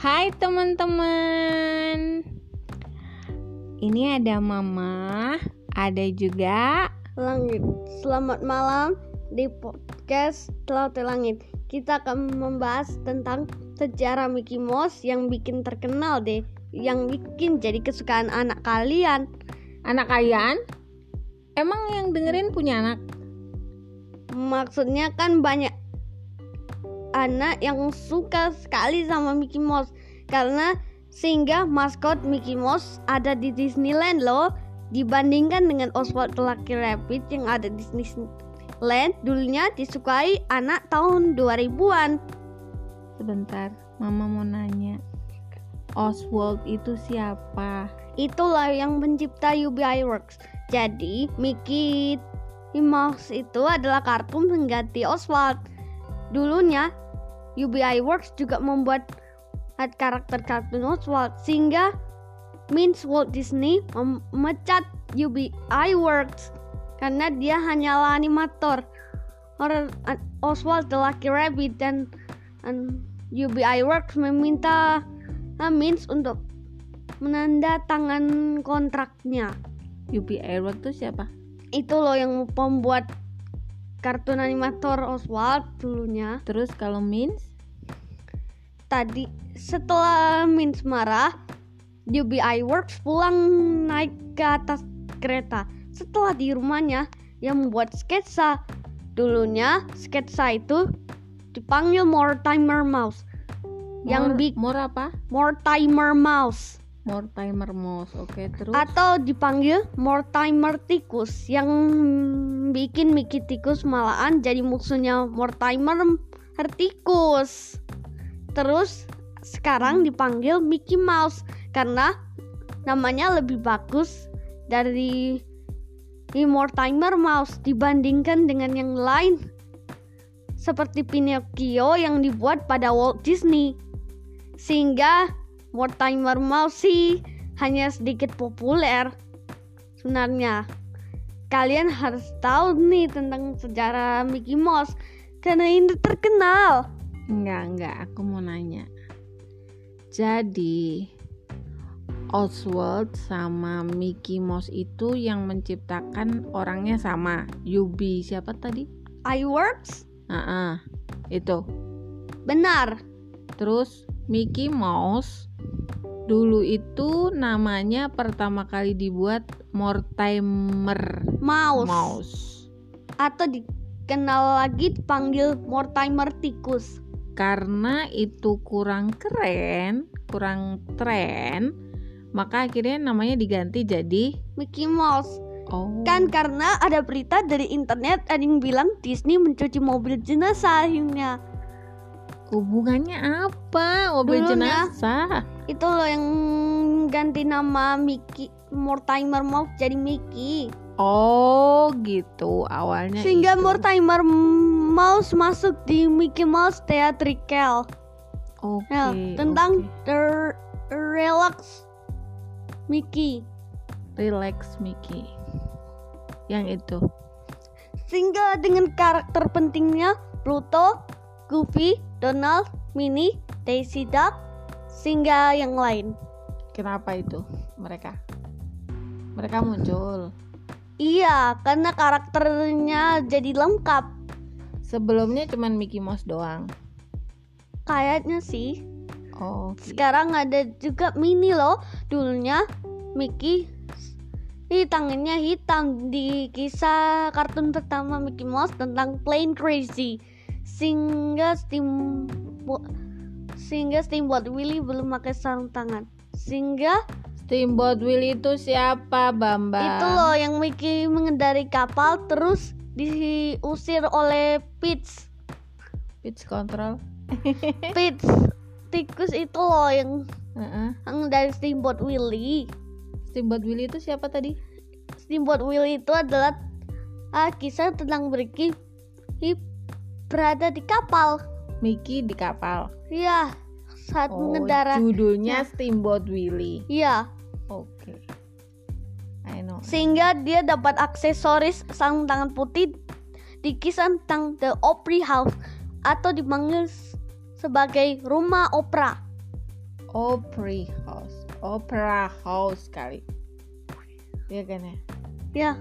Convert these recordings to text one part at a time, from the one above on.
Hai teman-teman. Ini ada Mama, ada juga Langit. Selamat malam di podcast Laut Langit. Kita akan membahas tentang sejarah Mickey Mouse yang bikin terkenal deh, yang bikin jadi kesukaan anak kalian. anak kalian. Emang yang dengerin punya anak? Maksudnya kan banyak anak yang suka sekali sama Mickey Mouse. Karena sehingga maskot Mickey Mouse ada di Disneyland loh. Dibandingkan dengan Oswald the Lucky Rabbit yang ada di Disneyland dulunya disukai anak tahun 2000-an Sebentar, Mama mau nanya. Oswald itu siapa? itulah yang pencipta UBI Works. Jadi Mickey Mouse itu adalah kartun pengganti Oswald. Dulunya UBI Works juga membuat karakter kartun Oswald sehingga means Walt Disney memecat UBI Works karena dia hanyalah animator orang Oswald the Lucky Rabbit dan, dan UBI Works meminta Means untuk menandatangan kontraknya UBI Works itu siapa? itu loh yang pembuat kartun animator Oswald dulunya. Terus kalau Mins? tadi setelah Mins marah UBI Works pulang naik ke atas kereta. Setelah di rumahnya yang membuat sketsa. Dulunya sketsa itu dipanggil Mortimer Mouse. Yang big Mor apa? Mortimer Mouse Mortimer Mouse. Oke, terus atau dipanggil Mortimer Tikus yang bikin Mickey Tikus malahan jadi musuhnya Mortimer Tikus. Terus sekarang dipanggil Mickey Mouse karena namanya lebih bagus dari di Mortimer Mouse dibandingkan dengan yang lain seperti Pinocchio yang dibuat pada Walt Disney. Sehingga Mortimer Mouse sih hanya sedikit populer sebenarnya. Kalian harus tahu nih tentang sejarah Mickey Mouse karena ini terkenal. Enggak, enggak, aku mau nanya. Jadi Oswald sama Mickey Mouse itu yang menciptakan orangnya sama. Yubi siapa tadi? iWorks Ah, ah, itu. benar. Terus Mickey Mouse dulu itu namanya pertama kali dibuat Mortimer Mouse. Mouse. atau dikenal lagi dipanggil Mortimer Tikus. Karena itu kurang keren, kurang tren, maka akhirnya namanya diganti jadi Mickey Mouse oh kan karena ada berita dari internet ada yang bilang Disney mencuci mobil jenazah akhirnya hubungannya apa mobil Dulunya. jenazah? itu loh yang ganti nama Mickey Mortimer Mouse jadi Mickey Oh gitu awalnya. sehingga itu. Mortimer Mouse masuk di Mickey Mouse Theatrical Oke. ya, tentang oke. the relax Mickey relax Mickey. Yang itu. sehingga dengan karakter pentingnya Pluto, Goofy, Donald, Minnie, Daisy Duck, sehingga yang lain. Kenapa itu mereka? Mereka muncul. Iya, karena karakternya jadi lengkap. Sebelumnya cuman Mickey Mouse doang. Kayaknya sih. Oh, gitu. Sekarang ada juga Minnie loh. Dulunya Mickey di tangannya hitam di kisah kartun pertama Mickey Mouse tentang Plane Crazy. Sehingga Steamboat sehingga Steamboat Willie belum pakai sarung tangan. Sehingga Steamboat Willie itu siapa, Bambang? itu loh yang Mickey mengendari kapal terus diusir oleh Peach. Pitch control. Peach tikus itu loh yang Heeh. yang dari Steamboat Willie. Steamboat Willie itu siapa tadi? Steamboat Willie itu adalah ah, kisah tentang Ricky berada di kapal. Mickey di kapal. Iya, saat Oh, mengendara. judulnya Steamboat Willie. Iya, Oke. I know. sehingga dia dapat aksesoris sarung tangan putih di kisah tentang The Opry House atau dipanggil sebagai rumah opera. Opera House. Opera House kali. Iya kan ya? Ya,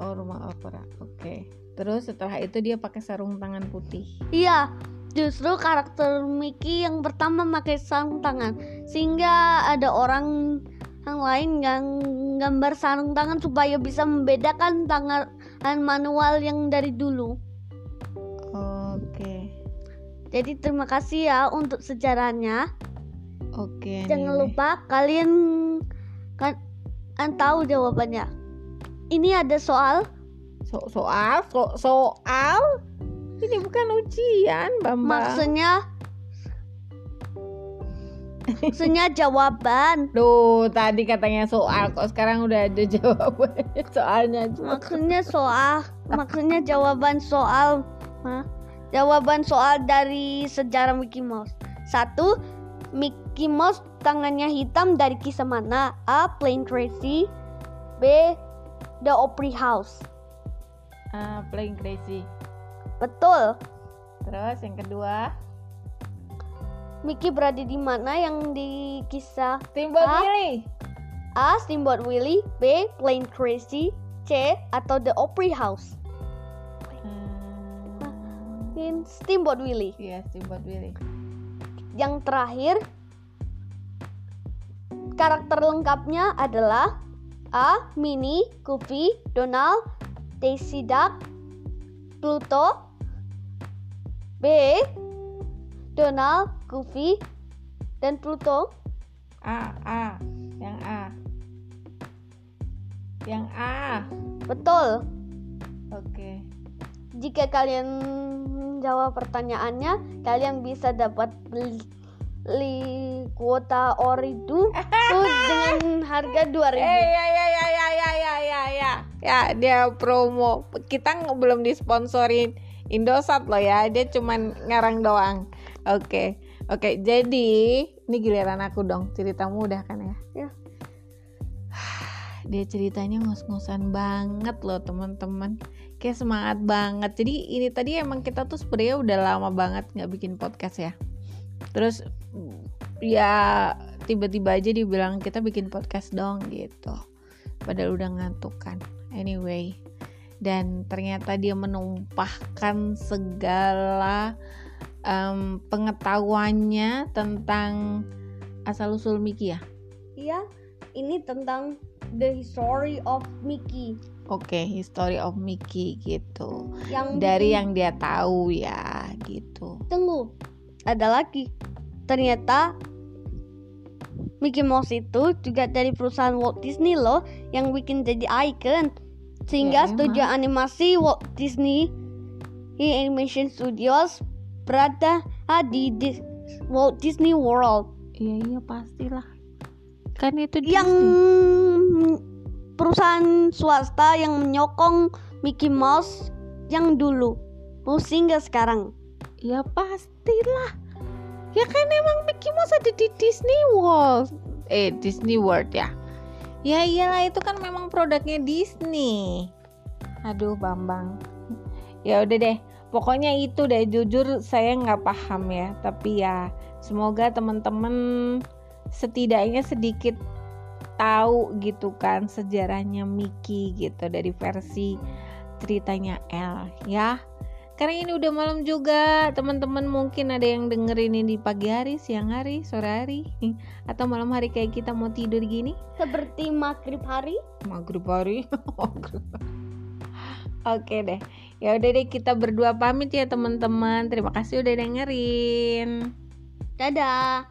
Oh, rumah opera. Oke. Terus setelah itu dia pakai sarung tangan putih. iya. Justru karakter Mickey yang pertama pakai sarung tangan, sehingga ada orang yang lain yang gambar sarung tangan supaya bisa membedakan tangan manual yang dari dulu. Oke. Jadi terima kasih ya untuk sejarahnya. Oke. Jangan nih. lupa kalian kan kan tahu jawabannya. Ini ada soal So- soal so- soal ini bukan ujian, Bambang. maksudnya maksudnya jawaban. Duh, tadi katanya soal kok sekarang udah ada jawabannya. Soalnya Maksudnya soal maksudnya jawaban soal? Jawaban soal dari sejarah Mickey Mouse. Satu, Mickey Mouse tangannya hitam dari kisah mana? A. Plain Tracy B. The Opry House ah, playing crazy. Betul. Terus yang kedua, Mickey berada di mana yang di kisah Steamboat Hah? Willie. A. Steamboat Willie B. Plain Tracy C. Atau The Opry House Hmm, In Steamboat Willie Iya, Steamboat Willie. Yang terakhir Karakter lengkapnya adalah A. Minnie, Goofy, Donald, Daisy Duck, Pluto B. Donald, Goofy, dan Pluto A, A, yang A. Yang A. Betul Oke. Jika kalian jawab pertanyaannya, kalian bisa dapat beli, beli kuota Oridu tuh dengan harga 2000. Eh, ya, ya, ya, ya, ya, ya, ya, dia promo. Kita belum disponsorin Indosat loh ya. Dia cuman ngarang doang. Oke. Oke, jadi ini giliran aku dong. Ceritamu udah kan ya? Ya. Dia ceritanya ngos-ngosan banget loh teman-teman. Kayak semangat banget. Jadi ini tadi emang kita tuh sebenarnya udah lama banget nggak bikin podcast ya. Terus ya tiba-tiba aja dibilang kita bikin podcast dong gitu. Padahal udah ngantuk kan. Anyway, dan ternyata dia menumpahkan segala em, pengetahuannya tentang asal usul Mickey ya. Iya, ini tentang the history of Mickey Oke, history of Mickey gitu. yang Dari yang dia tahu ya gitu. tunggu ada lagi ternyata Mickey Mouse itu juga dari perusahaan Walt Disney loh yang bikin jadi icon sehingga Ya, studio animasi Walt Disney Animation Studios berada di Dis- Walt Disney World Iya iya pastilah. Kan itu yang Disney. perusahaan swasta yang menyokong Mickey Mouse yang dulu mau singgah sekarang Ya pastilah. Ya kan emang Mickey Mouse ada di Disney World. Eh Disney World ya. Ya iyalah itu kan memang produknya Disney. Aduh Bambang. Ya udah deh. Pokoknya itu deh jujur saya nggak paham ya. Tapi ya semoga teman-teman setidaknya sedikit tahu gitu kan sejarahnya Mickey gitu dari versi ceritanya L ya. Karena ini udah malam juga, teman-teman mungkin ada yang dengerin ini di pagi hari, siang hari, sore hari, atau malam hari kayak kita mau tidur gini. seperti maghrib hari Maghrib hari. Oke deh. Ya udah deh kita berdua pamit ya teman-teman. Terima kasih udah dengerin. dadah